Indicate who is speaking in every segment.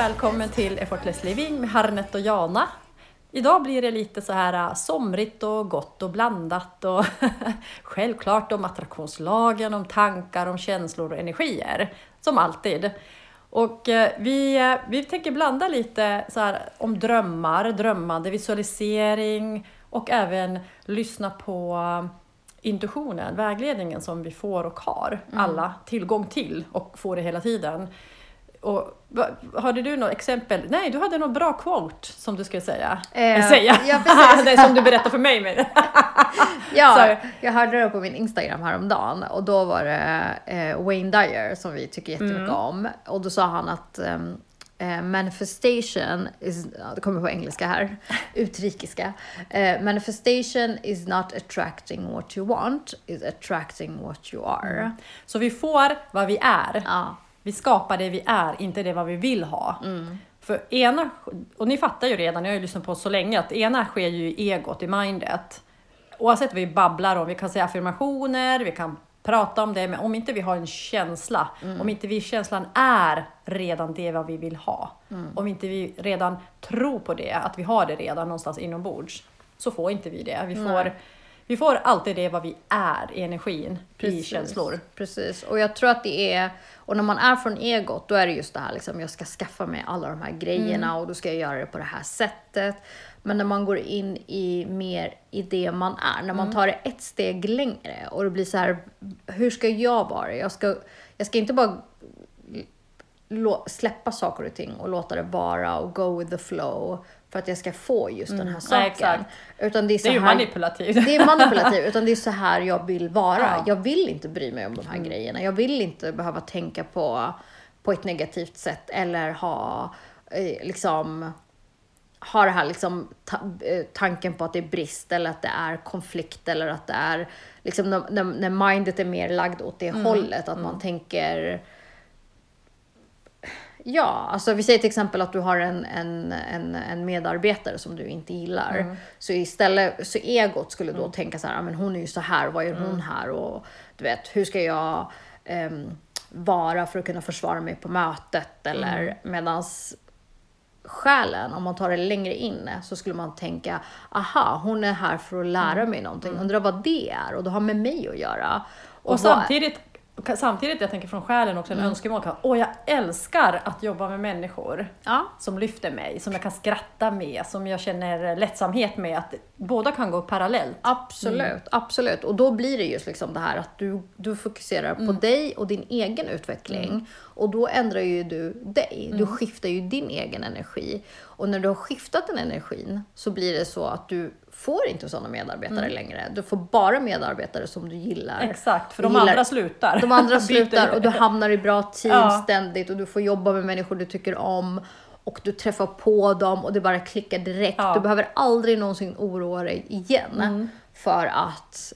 Speaker 1: välkommen till Effortless Living med Harnet och Jana. Idag blir det lite så här äh, somrigt och gott och blandat och självklart om attraktionslagen, om tankar, om känslor och energier. Som alltid. Och äh, vi, äh, vi tänker blanda lite så här om drömmar, drömmande, visualisering och även lyssna på intuitionen, vägledningen som vi får och har alla tillgång till och får det hela tiden. Och, hade du något exempel? Nej, du hade något bra quote som du skulle säga.
Speaker 2: Eh,
Speaker 1: säga.
Speaker 2: ja,
Speaker 1: är som du berättade för mig. Men.
Speaker 2: Ja, jag hörde det på min Instagram häromdagen och då var det eh, Wayne Dyer som vi tycker jättemycket
Speaker 1: Mm.
Speaker 2: om. Och då sa han att ehm, eh, manifestation is, det kommer på engelska här, utrikiska. Eh, manifestation is not attracting what you want, is attracting what you are.
Speaker 1: Så vi får vad vi är.
Speaker 2: Ja,
Speaker 1: Vi skapar det vi är, inte det vad vi vill ha.
Speaker 2: Mm.
Speaker 1: För ena, och ni fattar ju redan, jag har ju lyssnat på så länge, att ena sker ju i egot, i mindet. Oavsett vad vi babblar om, vi kan säga affirmationer, vi kan prata om det, men om inte vi har en känsla,
Speaker 2: Mm.
Speaker 1: om inte vi känslan är redan det vad vi vill ha,
Speaker 2: Mm.
Speaker 1: om inte vi redan tror på det, att vi har det redan någonstans inombords, så får inte vi det. Vi får, vi får alltid det vad vi är i energin, i
Speaker 2: Precis.
Speaker 1: känslor.
Speaker 2: Precis, och jag tror att det är, och när man är från egot, då är det just det här liksom, jag ska skaffa mig alla de här grejerna
Speaker 1: Mm.
Speaker 2: och då ska jag göra det på det här sättet. Men när man går in i mer i det man är, när man
Speaker 1: Mm.
Speaker 2: tar det ett steg längre och det blir så här, hur ska jag vara? Jag ska, jag ska inte bara släppa saker och ting och låta det vara och go with the flow för att jag ska få just den här saken.
Speaker 1: Mm. exakt.
Speaker 2: Utan det är, så
Speaker 1: Det är ju
Speaker 2: här,
Speaker 1: manipulativt.
Speaker 2: det är manipulativt, utan det är så här jag vill vara.
Speaker 1: Ja. Mm.
Speaker 2: Jag vill inte bry mig om de här grejerna. Jag vill inte behöva tänka på, på ett negativt sätt eller ha eh, liksom ha det här liksom ta, eh, tanken på att det är brist eller att det är konflikt eller att det är liksom när, när, mindet är mer lagd åt det
Speaker 1: Mm.
Speaker 2: hållet. Att man tänker Ja, alltså vi säger till exempel att du har en, en, en, en medarbetare som du inte gillar.
Speaker 1: Mm.
Speaker 2: Så istället, så egot skulle då tänka så här, "Ja, men hon är ju så här, vad gör
Speaker 1: Mm.
Speaker 2: hon här? Och du vet, hur ska jag ehm, vara för att kunna försvara mig på mötet? Eller
Speaker 1: Mm.
Speaker 2: medans själen, om man tar det längre in, så skulle man tänka, aha, hon är här för att lära
Speaker 1: Mm.
Speaker 2: mig någonting. Undrar vad det är? Och det har med mig att göra.
Speaker 1: Och
Speaker 2: vad-
Speaker 1: samtidigt, samtidigt, jag tänker från själen också, en
Speaker 2: Mm.
Speaker 1: önskemål. Kan, Åh, jag älskar att jobba med människor
Speaker 2: Ja,
Speaker 1: som lyfter mig, som jag kan skratta med, som jag känner lättsamhet med. Att båda kan gå parallellt.
Speaker 2: Absolut,
Speaker 1: Mm.
Speaker 2: absolut. Och då blir det just liksom det här att du, du fokuserar
Speaker 1: Mm.
Speaker 2: på dig och din egen utveckling. Och då ändrar ju du dig.
Speaker 1: Mm.
Speaker 2: Du skiftar ju din egen energi. Och när du har skiftat den energin så blir det så att du får inte sådana medarbetare
Speaker 1: Mm.
Speaker 2: längre. Du får bara medarbetare som du gillar.
Speaker 1: Exakt, för de
Speaker 2: gillar-
Speaker 1: andra slutar.
Speaker 2: De andra slutar och du hamnar i bra team
Speaker 1: Ja.
Speaker 2: ständigt och du får jobba med människor du tycker om och du träffar på dem och det bara klickar direkt.
Speaker 1: Ja. Mm.
Speaker 2: Du behöver aldrig någonsin oroa dig igen för att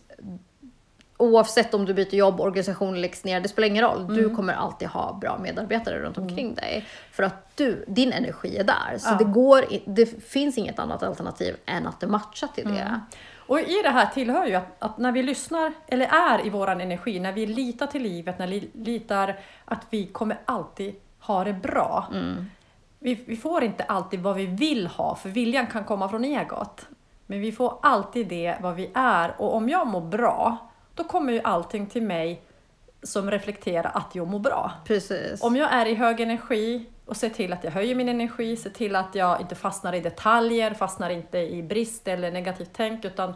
Speaker 2: oavsett om du byter jobb, organisationen läggs ner, det spelar ingen roll. Du
Speaker 1: Mm.
Speaker 2: kommer alltid ha bra medarbetare runt omkring dig för att du, din energi är där. Så
Speaker 1: Ja.
Speaker 2: det, går, det finns inget annat alternativ än att det matchar till
Speaker 1: Mm.
Speaker 2: det.
Speaker 1: Och i det här tillhör ju att, att när vi lyssnar, eller är i våran energi, när vi litar till livet, när vi litar att vi kommer alltid ha det bra. Vi, vi får inte alltid vad vi vill ha, för viljan kan komma från egot. Men vi får alltid det vad vi är. Och om jag mår bra, då kommer ju allting till mig som reflekterar att jag mår bra.
Speaker 2: Precis.
Speaker 1: Om jag är i hög energi och ser till att jag höjer min energi, ser till att jag inte fastnar i detaljer, fastnar inte i brist eller negativt tänk, utan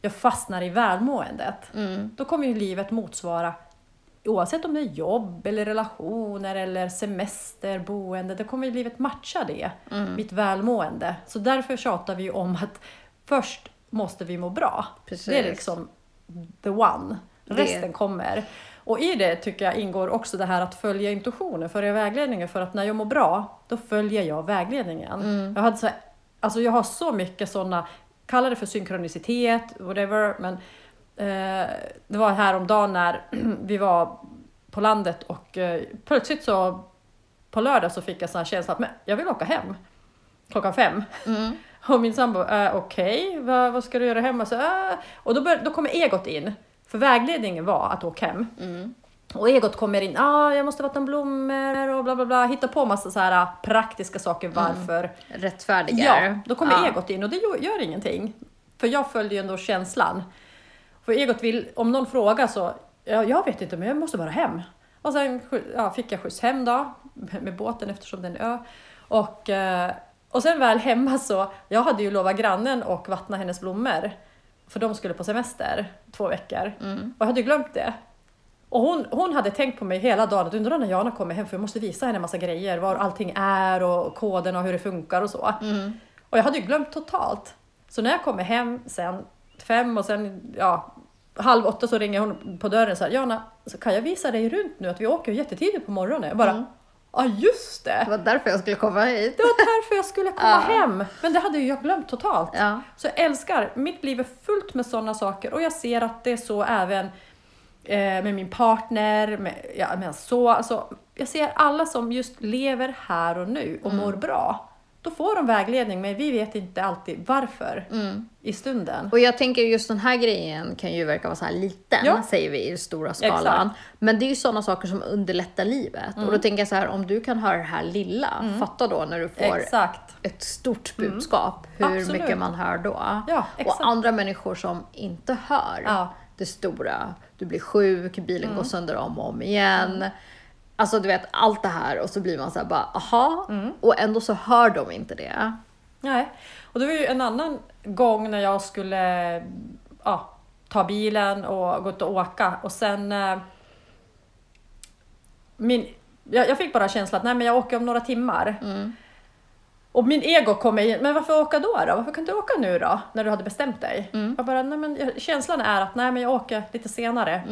Speaker 1: jag fastnar i välmåendet. Då kommer ju livet motsvara, oavsett om det är jobb, eller relationer, eller semester, boende, då kommer ju livet matcha det, mitt välmående. Så därför tjatar vi om att först måste vi må bra.
Speaker 2: Precis.
Speaker 1: Det är liksom the one.
Speaker 2: Det-
Speaker 1: Resten kommer. Och i det tycker jag ingår också det här att följa intuitionen, följa vägledningen. För att när jag mår bra, då följer jag vägledningen. Jag, hade så, alltså jag har så mycket sådana, kalla det för synkronicitet, whatever. Men eh, det var häromdagen när vi var på landet och eh, plötsligt så på lördag så fick jag sån här känsla att men, jag vill åka hem klockan fem. Och min sambo, äh, okej, vad, vad ska du göra hemma? Så, äh. Och då, bör, då kommer egot in. För vägledningen var att åka hem. Och egot kommer in, ah, jag måste vattna blommor och bla bla bla, hitta på massa så här praktiska saker varför.
Speaker 2: Rättfärdigar.
Speaker 1: Ja, då kommer
Speaker 2: Ja.
Speaker 1: egot in och det gör, gör ingenting. För jag följer ju ändå känslan. För egot vill, om någon frågar så, ja, jag vet inte men jag måste bara hem. Och sen ja, fick jag skjuts hem då, med båten eftersom den är ö. Och, eh, och sen väl hemma så, jag hade ju lovat grannen och vattna hennes blommor. För de skulle på semester, två veckor.
Speaker 2: Mm.
Speaker 1: Och jag hade glömt det. Och hon, hon hade tänkt på mig hela dagen att undrar när Jana kommer hem för jag måste visa henne en massa grejer, var allting är och koden och hur det funkar och så.
Speaker 2: Mm.
Speaker 1: Och jag hade ju glömt totalt. Så när jag kommer hem sen fem och sen ja, halv åtta så ringer hon på dörren så här, Jana, så kan jag visa dig runt nu att vi åker jättetidigt på morgonen? Jag bara,
Speaker 2: Mm.
Speaker 1: Ja just det!
Speaker 2: Det var därför jag skulle komma hit.
Speaker 1: Det var därför jag skulle komma
Speaker 2: Ja.
Speaker 1: hem. Men det hade ju jag glömt totalt.
Speaker 2: Ja.
Speaker 1: Så jag älskar, mitt liv är fullt med sådana saker och jag ser att det är så även eh, med min partner, med, ja, men så, alltså, jag ser alla som just lever här och nu och mår bra. Då får de vägledning, men vi vet inte alltid varför
Speaker 2: Mm.
Speaker 1: i stunden.
Speaker 2: Och jag tänker just den här grejen kan ju verka vara så här liten,
Speaker 1: Ja.
Speaker 2: säger vi i den stora skalan.
Speaker 1: Exakt.
Speaker 2: Men det är ju sådana saker som underlättar livet. Och då tänker jag så här, om du kan höra det här lilla, fatta då när du får
Speaker 1: Exakt.
Speaker 2: ett stort budskap, hur
Speaker 1: Absolut.
Speaker 2: mycket man hör då.
Speaker 1: Ja,
Speaker 2: och andra människor som inte hör
Speaker 1: Ja.
Speaker 2: det stora. Du blir sjuk, bilen går sönder om och om igen. Alltså du vet allt det här och så blir man så här bara aha. Och ändå så hör de inte det.
Speaker 1: Nej. Och det var ju en annan gång när jag skulle ja, ta bilen och gå ut och åka och sen eh, min, jag, jag fick bara känslan att nej men jag åker om några timmar. Och min ego kom in, men varför åka då, då? Varför kan du åka nu då? När du hade bestämt dig? Jag bara, nej men känslan är att nej men jag åker lite senare.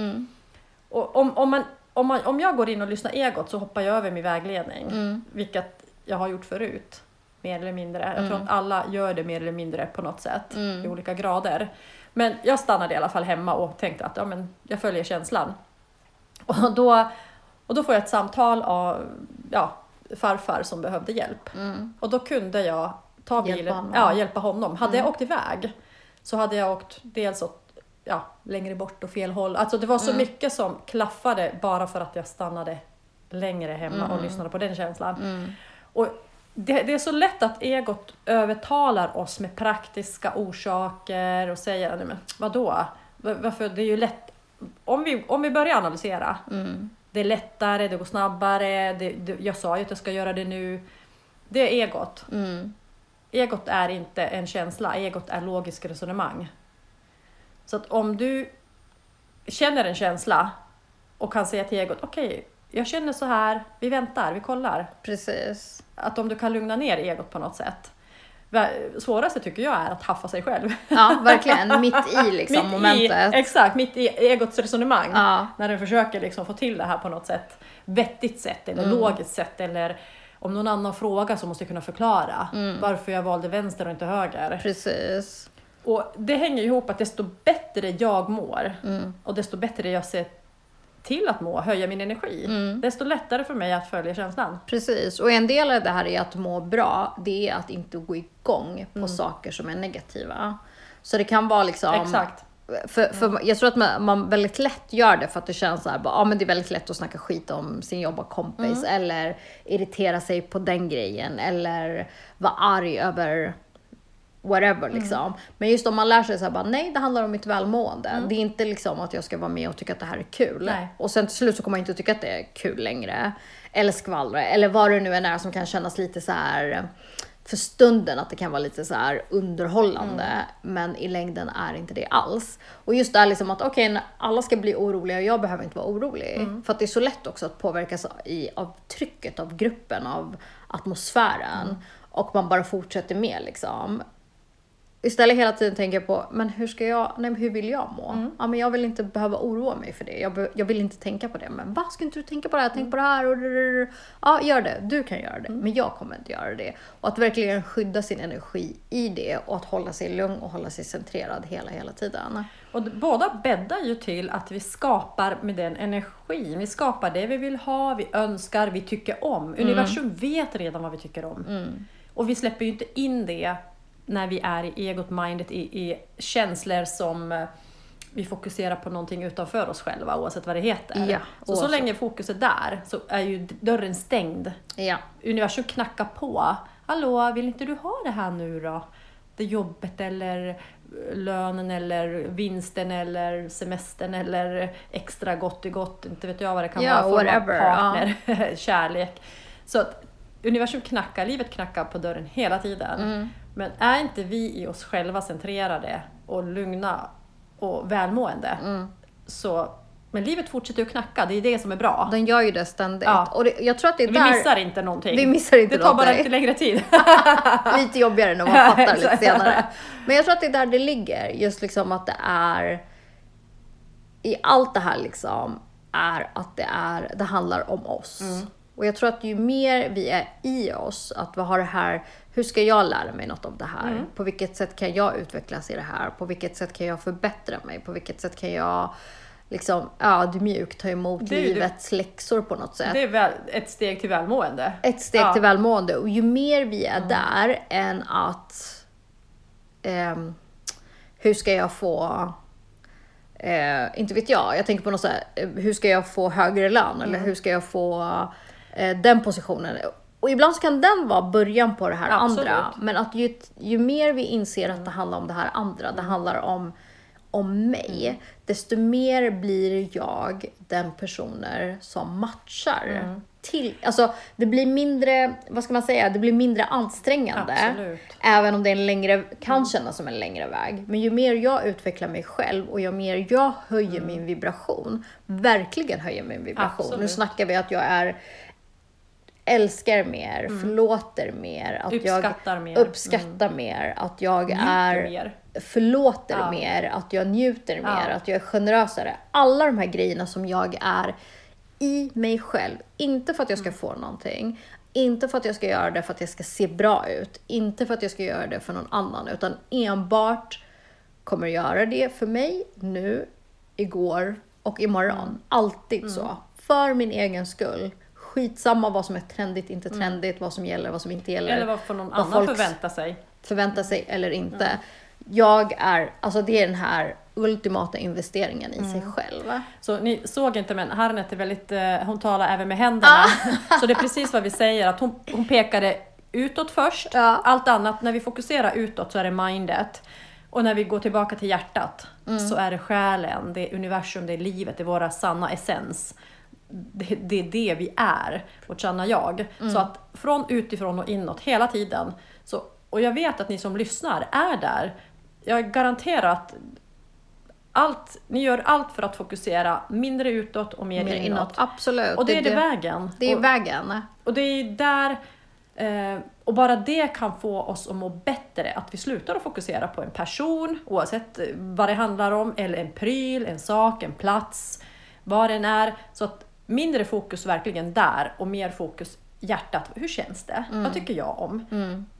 Speaker 1: Och om, om, man, om, man, om jag går in och lyssnar egot så hoppar jag över min vägledning. Vilket jag har gjort förut. Mer eller mindre. Jag tror att alla gör det mer eller mindre på något sätt. I olika grader. Men jag stannade i alla fall hemma och tänkte att ja, men jag följer känslan. Och då, och då får jag ett samtal av ja, farfar som behövde hjälp. Och då kunde jag ta
Speaker 2: Hjälpa
Speaker 1: bilen,
Speaker 2: honom.
Speaker 1: ja, hjälpa honom. Hade jag åkt iväg så hade jag åkt dels åt ja, längre bort och fel håll. Alltså det var så mycket som klaffade bara för att jag stannade längre hemma och lyssnade på den känslan. Och det, det är så lätt att egot övertalar oss med praktiska orsaker och säger, nej men vadå? Va- Varför? Det är ju lätt. Om vi, om vi börjar analysera. Det är lättare, det går snabbare, det, det, jag sa ju att jag ska göra det nu. Det är egot. Egot är inte en känsla, egot är logiskt resonemang. Så att om du känner en känsla och kan säga till egot, okej, jag känner så här, vi väntar, vi kollar.
Speaker 2: Precis.
Speaker 1: Att om du kan lugna ner egot på något sätt. Svåraste tycker jag är att haffa sig själv.
Speaker 2: Ja, verkligen. Mitt i liksom
Speaker 1: Mitt
Speaker 2: momentet.
Speaker 1: I, exakt, mitt i egots resonemang.
Speaker 2: Ja.
Speaker 1: När den försöker liksom få till det här på något sätt. Vettigt sätt eller
Speaker 2: Mm.
Speaker 1: logiskt sätt. Eller om någon annan frågar så måste jag kunna förklara
Speaker 2: Mm.
Speaker 1: varför jag valde vänster och inte höger.
Speaker 2: Precis.
Speaker 1: Och det hänger ihop att desto bättre jag mår
Speaker 2: Mm.
Speaker 1: och desto bättre jag ser till att må, höja min energi,
Speaker 2: Mm.
Speaker 1: desto lättare för mig att följa känslan.
Speaker 2: Precis. Och en del av det här är att må bra, det är att inte gå igång på saker som är negativa. Så det kan vara liksom...
Speaker 1: Exakt.
Speaker 2: För, för jag tror att man, man väldigt lätt gör det för att det känns så här, bara, ja men det är väldigt lätt att snacka skit om sin jobbarkompis eller irritera sig på den grejen eller vara arg över whatever liksom. Men just om man lär sig så här, bara, nej det handlar om mitt välmående. Det är inte liksom att jag ska vara med och tycka att det här är kul.
Speaker 1: Nej.
Speaker 2: Och sen till slut så kommer jag inte tycka att det är kul längre. Eller skvallra, eller vad det nu än är som kan kännas lite så här för stunden att det kan vara lite så här underhållande, men i längden är inte det alls. Och just det här liksom att okej, när alla ska bli oroliga och jag behöver inte vara orolig. För att det är så lätt också att påverkas i, av trycket av gruppen, av atmosfären. Och man bara fortsätter med liksom. Istället hela tiden tänker jag på, men hur ska jag, nej hur vill jag må? Ja men jag vill inte behöva oroa mig för det. Jag, be, jag vill inte tänka på det. Men vad ska inte du tänka på det här? Tänk på det här och Ja, gör det. Du kan göra det. Men jag kommer inte göra det. Och att verkligen skydda sin energi i det och att hålla sig lugn och hålla sig centrerad hela, hela tiden.
Speaker 1: Och båda bäddar ju till att vi skapar med den energin. Vi skapar det vi vill ha, vi önskar, vi tycker om. Universum vet redan vad vi tycker om. Och vi släpper ju inte in det när vi är i egot-mindet, i, i känslor som eh, vi fokuserar på någonting utanför oss själva oavsett vad det heter.
Speaker 2: Ja,
Speaker 1: så, så länge fokus är där så är ju dörren stängd.
Speaker 2: Ja.
Speaker 1: Universum knackar på. Hallå, vill inte du ha det här nu då? Det jobbet eller lönen eller vinsten eller semestern eller extra gott i gott, inte vet jag vad det kan
Speaker 2: Ja,
Speaker 1: vara,
Speaker 2: whatever,
Speaker 1: partner, kärlek. Så att universum knackar, livet knackar på dörren hela tiden.
Speaker 2: Mm.
Speaker 1: Men är inte vi i oss själva centrerade och lugna och välmående,
Speaker 2: Mm.
Speaker 1: så men livet fortsätter att knacka, det är det som är bra.
Speaker 2: Den gör ju det ständigt.
Speaker 1: Ja.
Speaker 2: Och det, jag tror att det är
Speaker 1: Vi
Speaker 2: där
Speaker 1: missar inte någonting.
Speaker 2: Vi missar inte
Speaker 1: det tar bara
Speaker 2: någonting.
Speaker 1: lite längre tid.
Speaker 2: lite jobbigare när man
Speaker 1: Ja,
Speaker 2: fattar lite senare. Men jag tror att det är där det ligger. Just liksom att det är i allt det här liksom är att det är, det handlar om oss.
Speaker 1: Mm.
Speaker 2: Och jag tror att ju mer vi är i oss, att vad har det här, hur ska jag lära mig något av det här?
Speaker 1: Mm.
Speaker 2: På vilket sätt kan jag utvecklas i det här? På vilket sätt kan jag förbättra mig? På vilket sätt kan jag liksom, ja, du mjukt ta emot
Speaker 1: Det ju det-
Speaker 2: livets läxor på något sätt?
Speaker 1: Det är väl ett steg till välmående.
Speaker 2: ett steg
Speaker 1: Ja.
Speaker 2: till välmående. Och ju mer vi är där än att ehm, hur ska jag få eh, inte vet jag, jag tänker på något så här, eh, hur ska jag få högre lön eller hur ska jag få eh, den positionen? Och ibland så kan den vara början på det här
Speaker 1: Absolut.
Speaker 2: andra. Men att ju, ju mer vi inser att det handlar om det här andra, det handlar om, om mig, desto mer blir jag den personer som matchar. Till, alltså, det blir mindre, vad ska man säga, det blir mindre ansträngande.
Speaker 1: Absolut.
Speaker 2: Även om det är en längre, kan kännas som en längre väg. Men ju mer jag utvecklar mig själv och ju mer jag höjer min vibration, verkligen höjer min vibration. Nu
Speaker 1: Absolut.
Speaker 2: snackar vi att jag är älskar mer, förlåter mer, att
Speaker 1: Uppskattar
Speaker 2: jag
Speaker 1: mer.
Speaker 2: uppskattar mer, att jag
Speaker 1: Njuter
Speaker 2: är
Speaker 1: mer.
Speaker 2: förlåter
Speaker 1: Ja.
Speaker 2: mer, att jag njuter mer,
Speaker 1: Ja.
Speaker 2: att jag är generösare. Alla de här grejerna som jag är i mig själv. Inte för att jag
Speaker 1: Mm.
Speaker 2: ska få någonting, inte för att jag ska göra det för att jag ska se bra ut, inte för att jag ska göra det för någon annan, utan enbart kommer göra det för mig nu, igår och imorgon.
Speaker 1: Mm.
Speaker 2: Alltid så. För min egen skull. Skitsamma vad som är trendigt, inte trendigt, vad som gäller, vad som inte gäller.
Speaker 1: Mm. Eller vad får någon
Speaker 2: Vad
Speaker 1: annan förvänta sig.
Speaker 2: förvänta sig eller inte. Jag är, alltså det är den här ultimata investeringen i
Speaker 1: Mm.
Speaker 2: sig själv.
Speaker 1: Så ni såg inte men Harriet är väldigt, eh, hon talar även med händerna.
Speaker 2: Ah.
Speaker 1: Så det är precis vad vi säger, att hon, hon pekade utåt först.
Speaker 2: Ja.
Speaker 1: Allt annat, när vi fokuserar utåt så är det mindet. Och när vi går tillbaka till hjärtat
Speaker 2: Mm.
Speaker 1: så är det själen, det är universum, det är livet, det är våra sanna essens. Det, det är det vi är, vårt sanna jag.
Speaker 2: Mm.
Speaker 1: Så att från utifrån och inåt hela tiden. Så, och jag vet att ni som lyssnar är där. Jag garanterar att allt, ni gör allt för att fokusera mindre utåt och mer,
Speaker 2: Mer
Speaker 1: inåt.
Speaker 2: inåt, absolut.
Speaker 1: Och det är det vägen.
Speaker 2: Det är
Speaker 1: och,
Speaker 2: vägen.
Speaker 1: och det är där, eh, och bara det kan få oss att må bättre. Att vi slutar att fokusera på en person, oavsett eh, vad det handlar om, eller en pryl, en sak, en plats, vad den är. Så att mindre fokus verkligen där och mer fokus hjärtat. Hur känns det?
Speaker 2: Mm.
Speaker 1: Vad tycker jag om?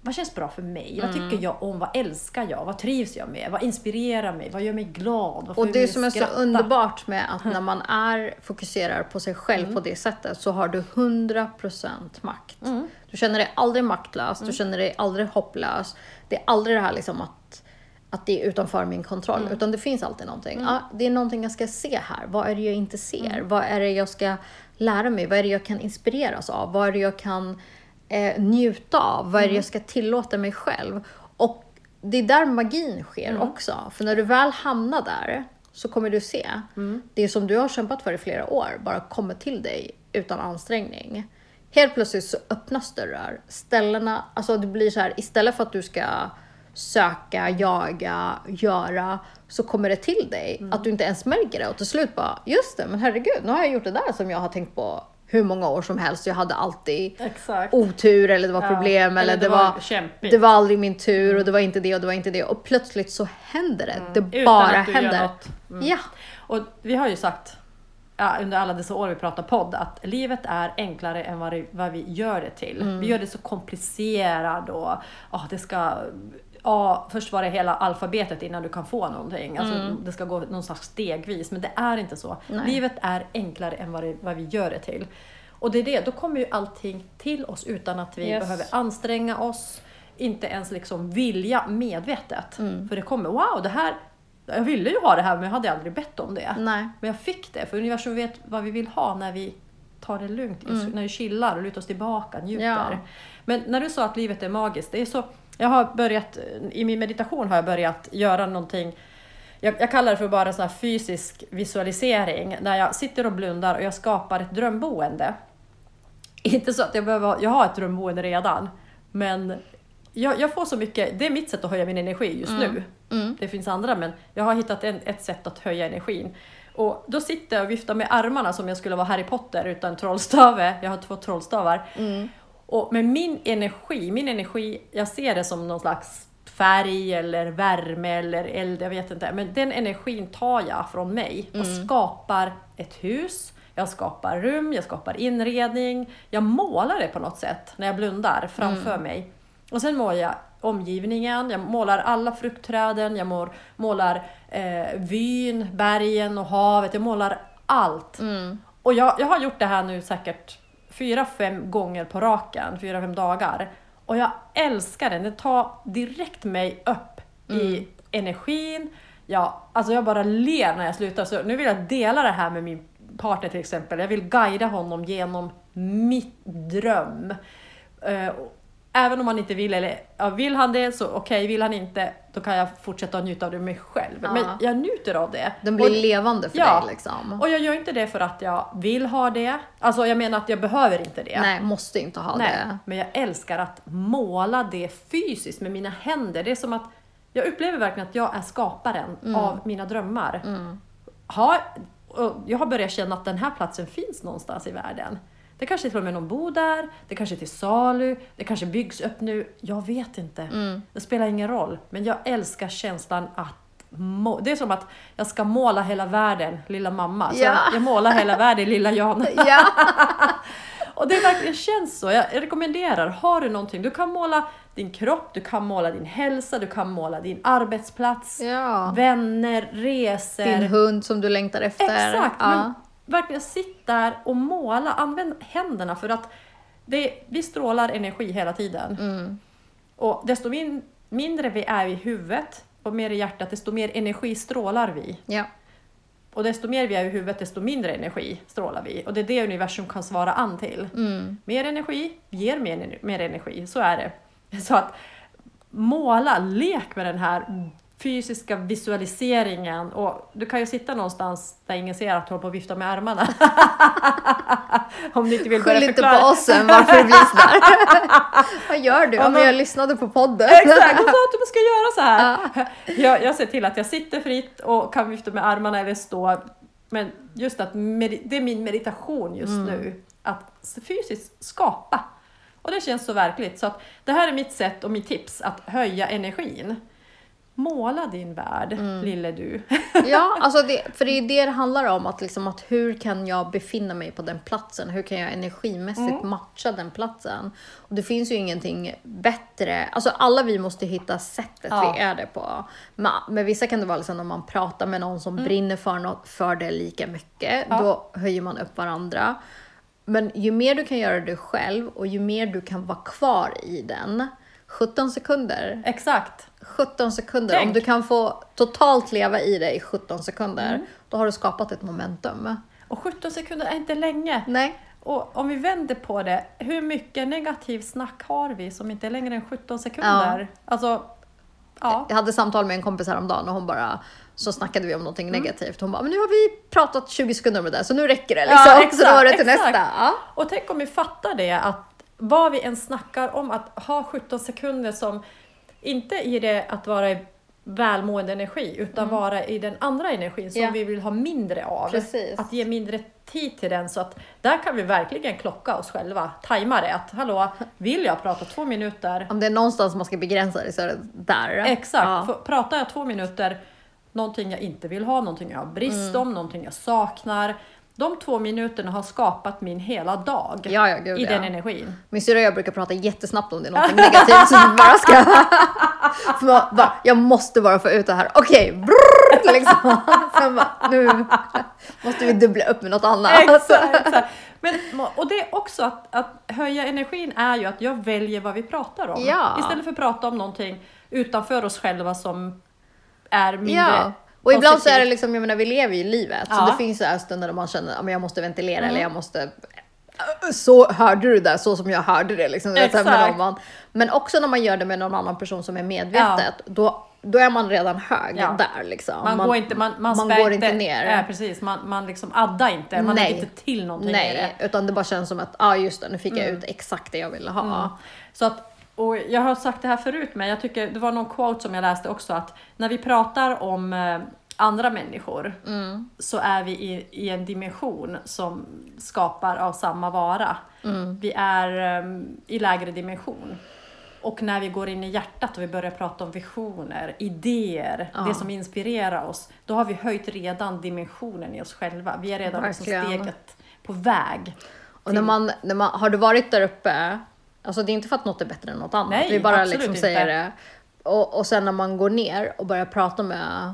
Speaker 1: Vad känns bra för mig? Vad tycker jag om? Vad älskar jag? Vad trivs jag med? Vad inspirerar mig? Vad gör mig glad? Vad
Speaker 2: Och det som är så
Speaker 1: skratta?
Speaker 2: underbart med att när man är fokuserar på sig själv
Speaker 1: Mm.
Speaker 2: på det sättet så har du 100% makt.
Speaker 1: Mm.
Speaker 2: Du känner dig aldrig maktlös, du känner dig aldrig hopplös. Det är aldrig det här liksom att, att det är utanför min kontroll,
Speaker 1: Mm.
Speaker 2: utan det finns alltid någonting. Ja, det är någonting jag ska se här. Vad är det jag inte ser?
Speaker 1: Mm.
Speaker 2: Vad är det jag ska lära mig? Vad är det jag kan inspireras av? Vad är det jag kan eh, njuta av? Vad är
Speaker 1: Mm.
Speaker 2: det jag ska tillåta mig själv? Och det är där magin sker
Speaker 1: Mm.
Speaker 2: också. För när du väl hamnar där så kommer du se
Speaker 1: Mm.
Speaker 2: det som du har kämpat för i flera år bara kommer till dig utan ansträngning. Helt plötsligt så öppnas dörrar. Ställena, alltså det blir så här istället för att du ska söka, jaga, göra så kommer det till dig.
Speaker 1: Mm.
Speaker 2: Att du inte ens märker det och till slut bara, just det, men herregud, nu har jag gjort det där som jag har tänkt på hur många år som helst. Jag hade alltid
Speaker 1: Exakt.
Speaker 2: otur eller det var
Speaker 1: Ja,
Speaker 2: problem eller,
Speaker 1: eller
Speaker 2: det,
Speaker 1: det var
Speaker 2: var,
Speaker 1: kämpigt.
Speaker 2: det var aldrig min tur och det var inte det och det var inte det. Och plötsligt så händer det. Det
Speaker 1: Mm. Utan
Speaker 2: bara
Speaker 1: att du gör
Speaker 2: händer.
Speaker 1: något. Mm.
Speaker 2: Ja.
Speaker 1: Och vi har ju sagt ja, under alla dessa år vi pratar podd att livet är enklare än vad, det, vad vi gör det till.
Speaker 2: Mm.
Speaker 1: Vi gör det så komplicerat och ja, det ska Ja, först var det hela alfabetet innan du kan få någonting. Alltså, Det ska gå någon slags stegvis, men det är inte så.
Speaker 2: Mm. Nej.
Speaker 1: Livet är enklare än vad, det, vad vi gör det till. Och det är det, då kommer ju allting till oss utan att vi
Speaker 2: Yes.
Speaker 1: behöver anstränga oss, inte ens liksom vilja medvetet.
Speaker 2: Mm.
Speaker 1: För det kommer, wow, det här jag ville ju ha det här men jag hade aldrig bett om det.
Speaker 2: Nej.
Speaker 1: Men jag fick det, för universum vet vad vi vill ha när vi tar det lugnt, när vi chillar och lutar oss tillbaka, njuter.
Speaker 2: Mm. Ja.
Speaker 1: Men när du sa att livet är magiskt, det är så, jag har börjat, i min meditation har jag börjat göra någonting jag, jag kallar det för bara så här fysisk visualisering, där jag sitter och blundar och jag skapar ett drömboende. Inte så att jag behöver, ha- jag har ett drömboende redan, men jag, jag får så mycket, det är mitt sätt att höja min energi just nu.
Speaker 2: Mm.
Speaker 1: Det finns andra men jag har hittat en, ett sätt att höja energin. Och då sitter jag och viftar med armarna som jag skulle vara Harry Potter utan trollstave. Jag har två trollstavar.
Speaker 2: Mm.
Speaker 1: Och med min energi, min energi, jag ser det som någon slags färg eller värme eller eld, jag vet inte. Men den energin tar jag från mig och skapar ett hus, jag skapar rum, jag skapar inredning. Jag målar det på något sätt när jag blundar framför mig. Och sen målar jag omgivningen, jag målar alla fruktträden, jag målar, målar eh, vyn, bergen och havet, jag målar allt.
Speaker 2: Mm.
Speaker 1: Och jag, jag har gjort det här nu säkert fyra, fem gånger på raken, fyra, fem dagar. Och jag älskar den, det tar direkt mig upp i energin. Jag, alltså jag bara ler när jag slutar, så nu vill jag dela det här med min partner till exempel. Jag vill guida honom genom mitt dröm. Även om han inte vill, eller ja, vill han det så okej, vill han inte då kan jag fortsätta att njuta av det mig själv.
Speaker 2: Ja.
Speaker 1: Men jag njuter av det.
Speaker 2: Den blir
Speaker 1: Och-
Speaker 2: levande för
Speaker 1: Ja.
Speaker 2: dig liksom.
Speaker 1: och jag gör inte det för att jag vill ha det. Alltså jag menar att jag behöver inte det.
Speaker 2: Nej, måste inte ha
Speaker 1: Nej,
Speaker 2: det.
Speaker 1: Men jag älskar att måla det fysiskt med mina händer. Det är som att jag upplever verkligen att jag är skaparen
Speaker 2: Mm.
Speaker 1: av mina drömmar. Har, och jag har börjat känna att den här platsen finns någonstans i världen. Det kanske till och med någon bor där, det kanske är till salu, det kanske byggs upp nu. Jag vet inte.
Speaker 2: Mm.
Speaker 1: Det spelar ingen roll. Men jag älskar känslan att det är som att jag ska måla hela världen, lilla mamma. Så
Speaker 2: Ja.
Speaker 1: jag, jag målar hela världen, lilla Jana.
Speaker 2: Ja.
Speaker 1: Och det verkligen känns så. Jag rekommenderar, har du någonting, du kan måla din kropp, du kan måla din hälsa, du kan måla din arbetsplats,
Speaker 2: ja.
Speaker 1: vänner, resor.
Speaker 2: Din hund som du längtar efter.
Speaker 1: Exakt!
Speaker 2: Ja.
Speaker 1: Verkligen sitt där och måla, använd händerna för att det, vi strålar energi hela tiden.
Speaker 2: Mm.
Speaker 1: Och desto min, mindre vi är i huvudet och mer i hjärtat, desto mer energi strålar vi.
Speaker 2: ja.
Speaker 1: Och desto mer vi är i huvudet, desto mindre energi strålar vi. Och det är det universum kan svara an till.
Speaker 2: Mm.
Speaker 1: Mer energi ger mer, mer energi, så är det. Så att måla, lek med den här fysiska visualiseringen. Och du kan ju sitta någonstans där ingen ser att du håller på att vifta med armarna. Om du inte vill
Speaker 2: Skyll inte på oss sen varför det blir sådär. Vad gör du?
Speaker 1: Ja,
Speaker 2: Om
Speaker 1: men-
Speaker 2: jag lyssnade på podden.
Speaker 1: Exakt, hon sa att du ska göra så här. Jag, jag ser till att jag sitter fritt och kan vifta med armarna eller stå. Men just att det är min meditation just nu. Att fysiskt skapa. Och det känns så verkligt. Så att det här är mitt sätt och mitt tips att höja energin. Måla din värld, lille du.
Speaker 2: Ja, alltså det, för det är det det handlar om. Att, liksom, att hur kan jag befinna mig på den platsen? Hur kan jag energimässigt
Speaker 1: Mm.
Speaker 2: matcha den platsen? Och det finns ju ingenting bättre. Alltså alla vi måste hitta sättet
Speaker 1: Ja.
Speaker 2: vi är det på. Men, men vissa kan det vara liksom när man pratar med någon som brinner för, något, för det lika mycket.
Speaker 1: Mm. Ja.
Speaker 2: Då höjer man upp varandra. Men ju mer du kan göra det själv och ju mer du kan vara kvar i den. 17 sekunder.
Speaker 1: Exakt.
Speaker 2: 17 sekunder.
Speaker 1: Tänk.
Speaker 2: Om du kan få totalt leva i det i 17 sekunder,
Speaker 1: Mm.
Speaker 2: då har du skapat ett momentum.
Speaker 1: Och 17 sekunder är inte länge.
Speaker 2: Nej.
Speaker 1: Och om vi vänder på det, hur mycket negativt snack har vi som inte är längre än 17 sekunder? Alltså, ja.
Speaker 2: Jag hade samtal med en kompis häromdagen och hon bara, så snackade vi om någonting
Speaker 1: Mm.
Speaker 2: negativt. Hon bara, men nu har vi pratat 20 sekunder med det där, så nu räcker det.
Speaker 1: Ja,
Speaker 2: Liksom. så då var det till
Speaker 1: exakt,
Speaker 2: nästa. Ja.
Speaker 1: Och tänk om vi fattar det, att vad vi än snackar om, att ha 17 sekunder som inte i det att vara i välmående energi, utan vara i den andra energin som
Speaker 2: Mm. Ja.
Speaker 1: vi vill ha mindre av.
Speaker 2: Precis.
Speaker 1: Att ge mindre tid till den, så att där kan vi verkligen klocka oss själva, tajma det. Att hallå, vill jag prata två minuter?
Speaker 2: Om det är någonstans man ska begränsa det så är det där.
Speaker 1: Exakt,
Speaker 2: Ja.
Speaker 1: För pratar jag två minuter, någonting jag inte vill ha, någonting jag har brist
Speaker 2: Mm.
Speaker 1: om, någonting jag saknar. De två minuterna har skapat min hela dag
Speaker 2: Ja, ja, gud,
Speaker 1: i
Speaker 2: ja.
Speaker 1: den energin.
Speaker 2: Min syrra och jag brukar prata jättesnabbt om det är någonting negativt så vi bara ska... för man, bara, jag måste bara få ut det här. Okej, brrrr, liksom. Sen bara, nu måste vi dubbla upp med något annat.
Speaker 1: Exakt, exakt. Men, och det är också att, att höja energin är ju att jag väljer vad vi pratar om.
Speaker 2: Ja.
Speaker 1: Istället för att prata om någonting utanför oss själva som är mindre.
Speaker 2: Och ibland så är det liksom, jag menar vi lever ju i livet. Så
Speaker 1: Ja.
Speaker 2: det finns så här stunder då man känner att jag måste ventilera eller jag måste så hörde du det så som jag hörde det. Liksom.
Speaker 1: Exakt.
Speaker 2: Om man, men också när man gör det med någon annan person som är medvetet, då, då är man redan hög
Speaker 1: Ja.
Speaker 2: där. Liksom.
Speaker 1: Man, går inte, man, man,
Speaker 2: man går inte ner.
Speaker 1: Ja, precis. Man, man liksom addar inte. Man
Speaker 2: Nej.
Speaker 1: lägger inte till någonting i det.
Speaker 2: Nej, utan det bara känns som att, ja ah, just det, nu fick jag
Speaker 1: Mm.
Speaker 2: ut exakt det jag ville ha.
Speaker 1: Så att, och jag har sagt det här förut, men jag tycker det var någon quote som jag läste också att när vi pratar om eh, andra människor
Speaker 2: Mm.
Speaker 1: så är vi i, i en dimension som skapar av samma vara.
Speaker 2: Mm.
Speaker 1: Vi är eh, i lägre dimension. Och när vi går in i hjärtat och vi börjar prata om visioner, idéer,
Speaker 2: Ja.
Speaker 1: det som inspirerar oss, då har vi höjt redan dimensionen i oss själva. Vi är redan liksom steget på väg.
Speaker 2: Och när man, när man, har du varit där uppe, alltså det är inte för att något är bättre än något annat,
Speaker 1: Nej,
Speaker 2: vi bara liksom
Speaker 1: inte.
Speaker 2: säger det. Och, och sen när man går ner och börjar prata med,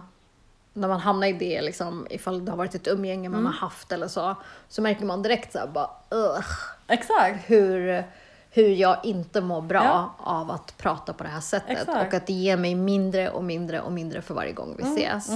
Speaker 2: när man hamnar i det, liksom, ifall det har varit ett umgänge man
Speaker 1: Mm.
Speaker 2: har haft eller så, så märker man direkt så här, bara, ugh,
Speaker 1: Exakt.
Speaker 2: hur, hur jag inte mår bra
Speaker 1: Ja.
Speaker 2: av att prata på det här sättet.
Speaker 1: Exakt. Mm,
Speaker 2: Och att det ger mig mindre och mindre och mindre för varje gång vi ses.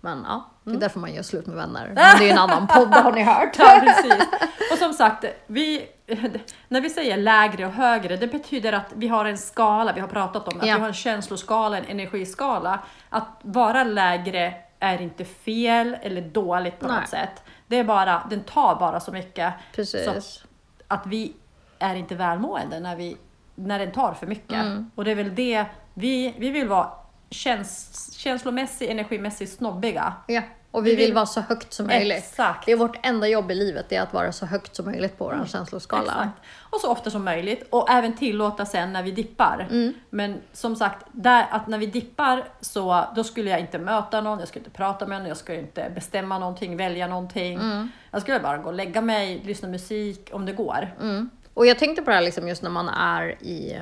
Speaker 2: Men ja, det är därför man gör slut med vänner. Men det är ju en annan podd, har ni hört.
Speaker 1: Ja, precis. Och som sagt, vi, när vi säger lägre och högre, det betyder att vi har en skala, vi har pratat om det,
Speaker 2: Ja.
Speaker 1: att vi har en känsloskala, en energiskala. Att vara lägre är inte fel eller dåligt på
Speaker 2: Nej.
Speaker 1: något sätt. Det är bara, den tar bara så mycket.
Speaker 2: Precis.
Speaker 1: Så att vi är inte välmående när, vi, när den tar för mycket.
Speaker 2: Mm.
Speaker 1: Och det är väl det, vi, vi vill vara käns, känslomässigt, energimässigt snobbiga.
Speaker 2: Ja, och vi,
Speaker 1: Vi
Speaker 2: vill,
Speaker 1: vill-
Speaker 2: vara så högt som möjligt.
Speaker 1: Exakt.
Speaker 2: Det är vårt enda jobb i livet, det är att vara så högt som möjligt på vår känsloskala.
Speaker 1: Exakt. Och så ofta som möjligt och även tillåta sen när vi dippar.
Speaker 2: Mm.
Speaker 1: Men som sagt, där, att när vi dippar så då skulle jag inte möta någon, jag skulle inte prata med någon, jag skulle inte bestämma någonting, välja någonting.
Speaker 2: Mm.
Speaker 1: Jag skulle bara gå och lägga mig, lyssna musik om det går.
Speaker 2: Mm. Och jag tänkte på det här liksom just när man är i,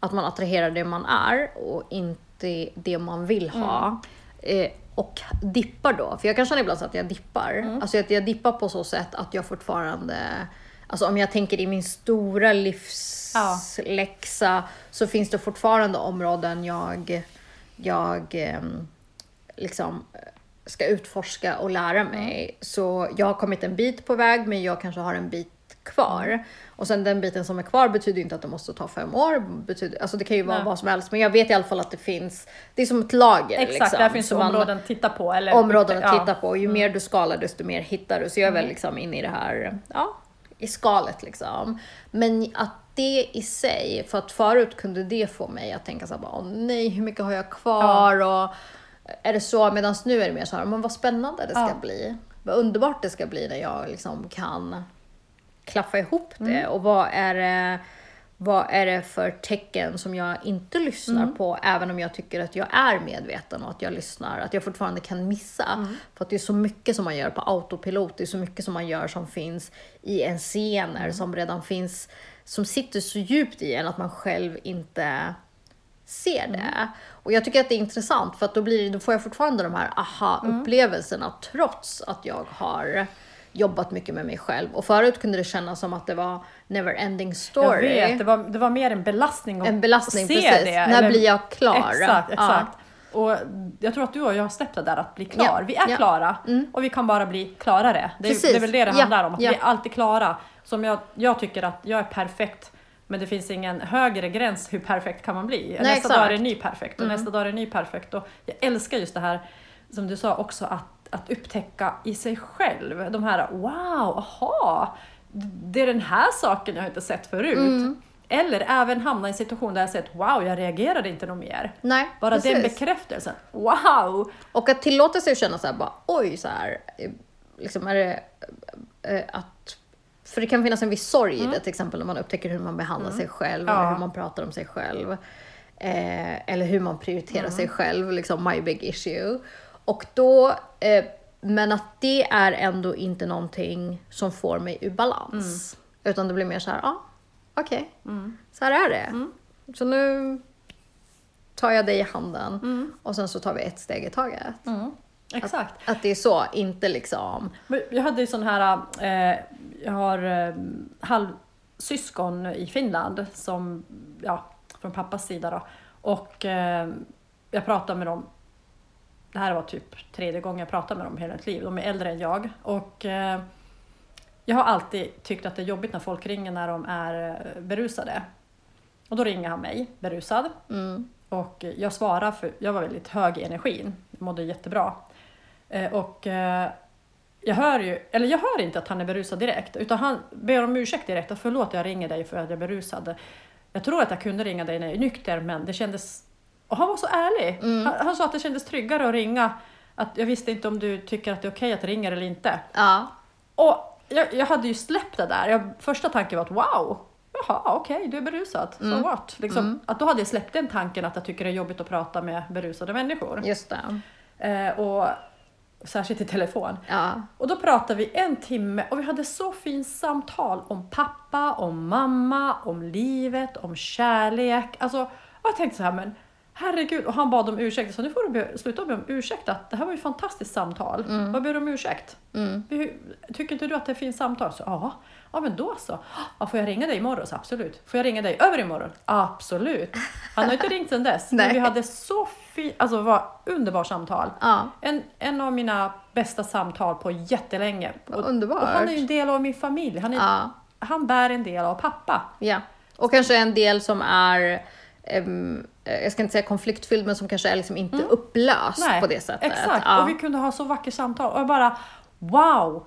Speaker 2: att man attraherar det man är och inte det man vill ha. Eh, och dippar då, för jag kan känna ibland så att jag dippar. Alltså att jag dippar på så sätt att jag fortfarande, alltså om jag tänker i min stora livsläxa så finns det fortfarande områden jag, jag ehm, liksom ska utforska och lära mig. Så jag har kommit en bit på väg, men jag kanske har en bit kvar. Och sen den biten som är kvar betyder inte att det måste ta fem år. Betyder, alltså det kan ju vara
Speaker 1: Nej.
Speaker 2: vad som helst, men jag vet i alla fall att det finns, det är som ett lager.
Speaker 1: Exakt,
Speaker 2: liksom,
Speaker 1: där finns
Speaker 2: man-
Speaker 1: områden att titta på. Eller,
Speaker 2: områden att
Speaker 1: ja. Mm.
Speaker 2: titta på. Ju mer du skalar desto mer hittar du. Så jag är väl liksom inne i det här, ja, i skalet liksom. Men att det i sig, för att förut kunde det få mig att tänka så här, bara, åh nej, hur mycket har jag kvar? Och är det så? Medan nu är det mer så här, men vad spännande det ska
Speaker 1: Ja.
Speaker 2: bli. Vad underbart det ska bli när jag liksom kan klaffa ihop det.
Speaker 1: Mm.
Speaker 2: Och vad är det vad är det för tecken som jag inte lyssnar
Speaker 1: Mm.
Speaker 2: på, även om jag tycker att jag är medveten och att jag lyssnar, att jag fortfarande kan missa.
Speaker 1: Mm.
Speaker 2: För att det är så mycket som man gör på autopilot, det är så mycket som man gör som finns i en scener,
Speaker 1: Mm.
Speaker 2: som redan finns, som sitter så djupt i en att man själv inte ser det.
Speaker 1: Mm.
Speaker 2: Och jag tycker att det är intressant, för att då, blir, det- då får jag fortfarande de här aha-upplevelserna, trots att jag har jobbat mycket med mig själv. Och förut kunde det kännas som att det var never ending
Speaker 1: Jag
Speaker 2: story.
Speaker 1: vet, det var, det var mer en belastning att
Speaker 2: En belastning,
Speaker 1: se
Speaker 2: precis.
Speaker 1: det.
Speaker 2: När
Speaker 1: eller-
Speaker 2: blir jag klar?
Speaker 1: Exakt,
Speaker 2: Ja.
Speaker 1: exakt. Och jag tror att du och jag har släppt det där att bli klar.
Speaker 2: Ja,
Speaker 1: Vi är
Speaker 2: ja.
Speaker 1: klara
Speaker 2: Mm.
Speaker 1: och vi kan bara bli klarare. Det är, det är väl det det
Speaker 2: Ja,
Speaker 1: handlar om, att
Speaker 2: ja.
Speaker 1: vi är alltid klara. Som jag, jag tycker att jag är perfekt, men det finns ingen högre gräns hur perfekt kan man bli. nästa
Speaker 2: exakt.
Speaker 1: dag är det ny perfekt och
Speaker 2: Mm.
Speaker 1: nästa dag är det ny perfekt. Och jag älskar just det här, som du sa också, att, att upptäcka i sig själv. De här, wow, aha, det är den här saken jag inte sett förut.
Speaker 2: Mm.
Speaker 1: Eller även hamna i en situation där jag sett, wow, jag reagerade inte något mer.
Speaker 2: Nej,
Speaker 1: Bara
Speaker 2: precis.
Speaker 1: den bekräftelsen. Wow!
Speaker 2: Och att tillåta sig att känna så här, bara oj, så här, eh, liksom är det eh, att för det kan finnas en viss sorg i det, till exempel när man upptäcker hur man behandlar sig själv,
Speaker 1: Mm. Ja.
Speaker 2: eller hur man pratar om sig själv. Eh, eller hur man prioriterar
Speaker 1: Mm.
Speaker 2: sig själv, liksom my big issue. Och då, eh, men att det är ändå inte någonting som får mig ur balans.
Speaker 1: Mm.
Speaker 2: Utan det blir mer så här, ja, ah, okej, så här är det.
Speaker 1: Mm.
Speaker 2: Så nu tar jag dig i handen
Speaker 1: Mm.
Speaker 2: och sen så tar vi ett steg i taget.
Speaker 1: Exakt.
Speaker 2: Att det är så, inte liksom...
Speaker 1: Jag hade ju sån här, eh, jag har eh, halvsyskon i Finland som, ja, från pappas sida då. Och eh, jag pratar med dem det här var typ tredje gången jag pratade med dem hela mitt liv. De är äldre än jag. Och eh, jag har alltid tyckt att det är jobbigt när folk ringer när de är eh, berusade. Och då ringer han mig, berusad.
Speaker 2: Mm.
Speaker 1: Och jag svarar för jag var väldigt hög i energin. Jag mådde jättebra. Eh, och eh, jag hör ju, eller jag hör inte att han är berusad direkt. Utan han ber om ursäkt direkt. Och förlåt jag ringer dig för att jag är berusad. Jag tror att jag kunde ringa dig när jag är nykter men det kändes... Och han var så ärlig. Han, han sa att det kändes tryggare att ringa. Att jag visste inte om du tycker att det är okej att ringa eller inte.
Speaker 2: Ja.
Speaker 1: Och jag, jag hade ju släppt det där. Jag, första tanken var att wow, jaha okej du är berusad, so what? Liksom, Att då hade jag släppt den tanken att jag tycker det är jobbigt att prata med berusade människor.
Speaker 2: Just det.
Speaker 1: Eh, och särskilt i telefon.
Speaker 2: Ja.
Speaker 1: Och då pratade vi en timme och vi hade så fint samtal om pappa, om mamma, om livet, om kärlek. Alltså, jag tänkte så här, men herregud. Och han bad om ursäkt. Så nu får du be, sluta be om ursäkt. Att det här var ju ett fantastiskt samtal. Vad ber du om ursäkt?
Speaker 2: Mm.
Speaker 1: Tycker inte du att det är ett fint samtal? Så, ja. ja, men då så. Ja, får jag ringa dig imorgon? Så, absolut. Får jag ringa dig över imorgon? Absolut. Han har inte ringt sedan dess. Men vi hade så fint, alltså det var underbart samtal.
Speaker 2: Ja.
Speaker 1: En, en av mina bästa samtal på jättelänge. Och,
Speaker 2: underbart.
Speaker 1: och han är ju en del av min familj. Han, är,
Speaker 2: Ja.
Speaker 1: han bär en del av pappa.
Speaker 2: Ja. Och kanske en del som är, jag ska inte säga konfliktfylld, men som kanske är liksom inte upplöst på det sättet.
Speaker 1: Exakt,
Speaker 2: Ja.
Speaker 1: och vi kunde ha så vackert samtal. Och jag bara, wow!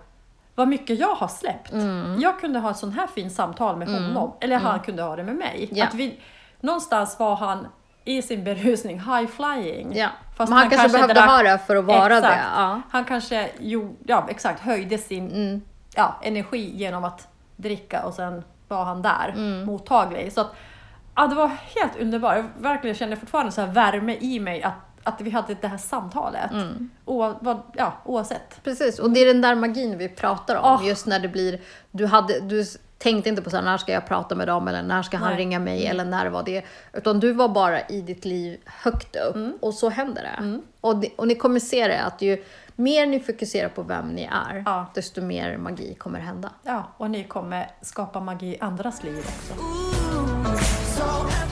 Speaker 1: Vad mycket jag har släppt.
Speaker 2: Mm.
Speaker 1: Jag kunde ha ett sån här fint samtal med honom. Eller han kunde ha det med mig.
Speaker 2: Ja.
Speaker 1: Att vi, någonstans var han i sin berusning high flying.
Speaker 2: Ja.
Speaker 1: Fast
Speaker 2: Men han, kanske behövde
Speaker 1: drack-
Speaker 2: ha det för att vara
Speaker 1: Exakt.
Speaker 2: det. Ja.
Speaker 1: Han kanske jo, ja, exakt, höjde sin
Speaker 2: Mm.
Speaker 1: ja, energi genom att dricka och sen var han där,
Speaker 2: Mm.
Speaker 1: mottaglig. Så att, ja, det var helt underbart. Jag verkligen känner fortfarande så här värme i mig att, att vi hade det här samtalet.
Speaker 2: Mm.
Speaker 1: O, vad, ja, oavsett.
Speaker 2: Precis, och det är den där magin vi pratar om.
Speaker 1: Åh.
Speaker 2: Just när det blir, du, hade, du tänkte inte på så här, när ska jag prata med dem eller när ska han
Speaker 1: Nej.
Speaker 2: ringa mig eller när var det. Utan du var bara i ditt liv högt upp
Speaker 1: Mm.
Speaker 2: och så händer det. Och, ni- och ni kommer se det att ju mer ni fokuserar på vem ni är,
Speaker 1: Ja.
Speaker 2: desto mer magi kommer hända.
Speaker 1: Ja, och ni kommer skapa magi i andras liv också.
Speaker 3: so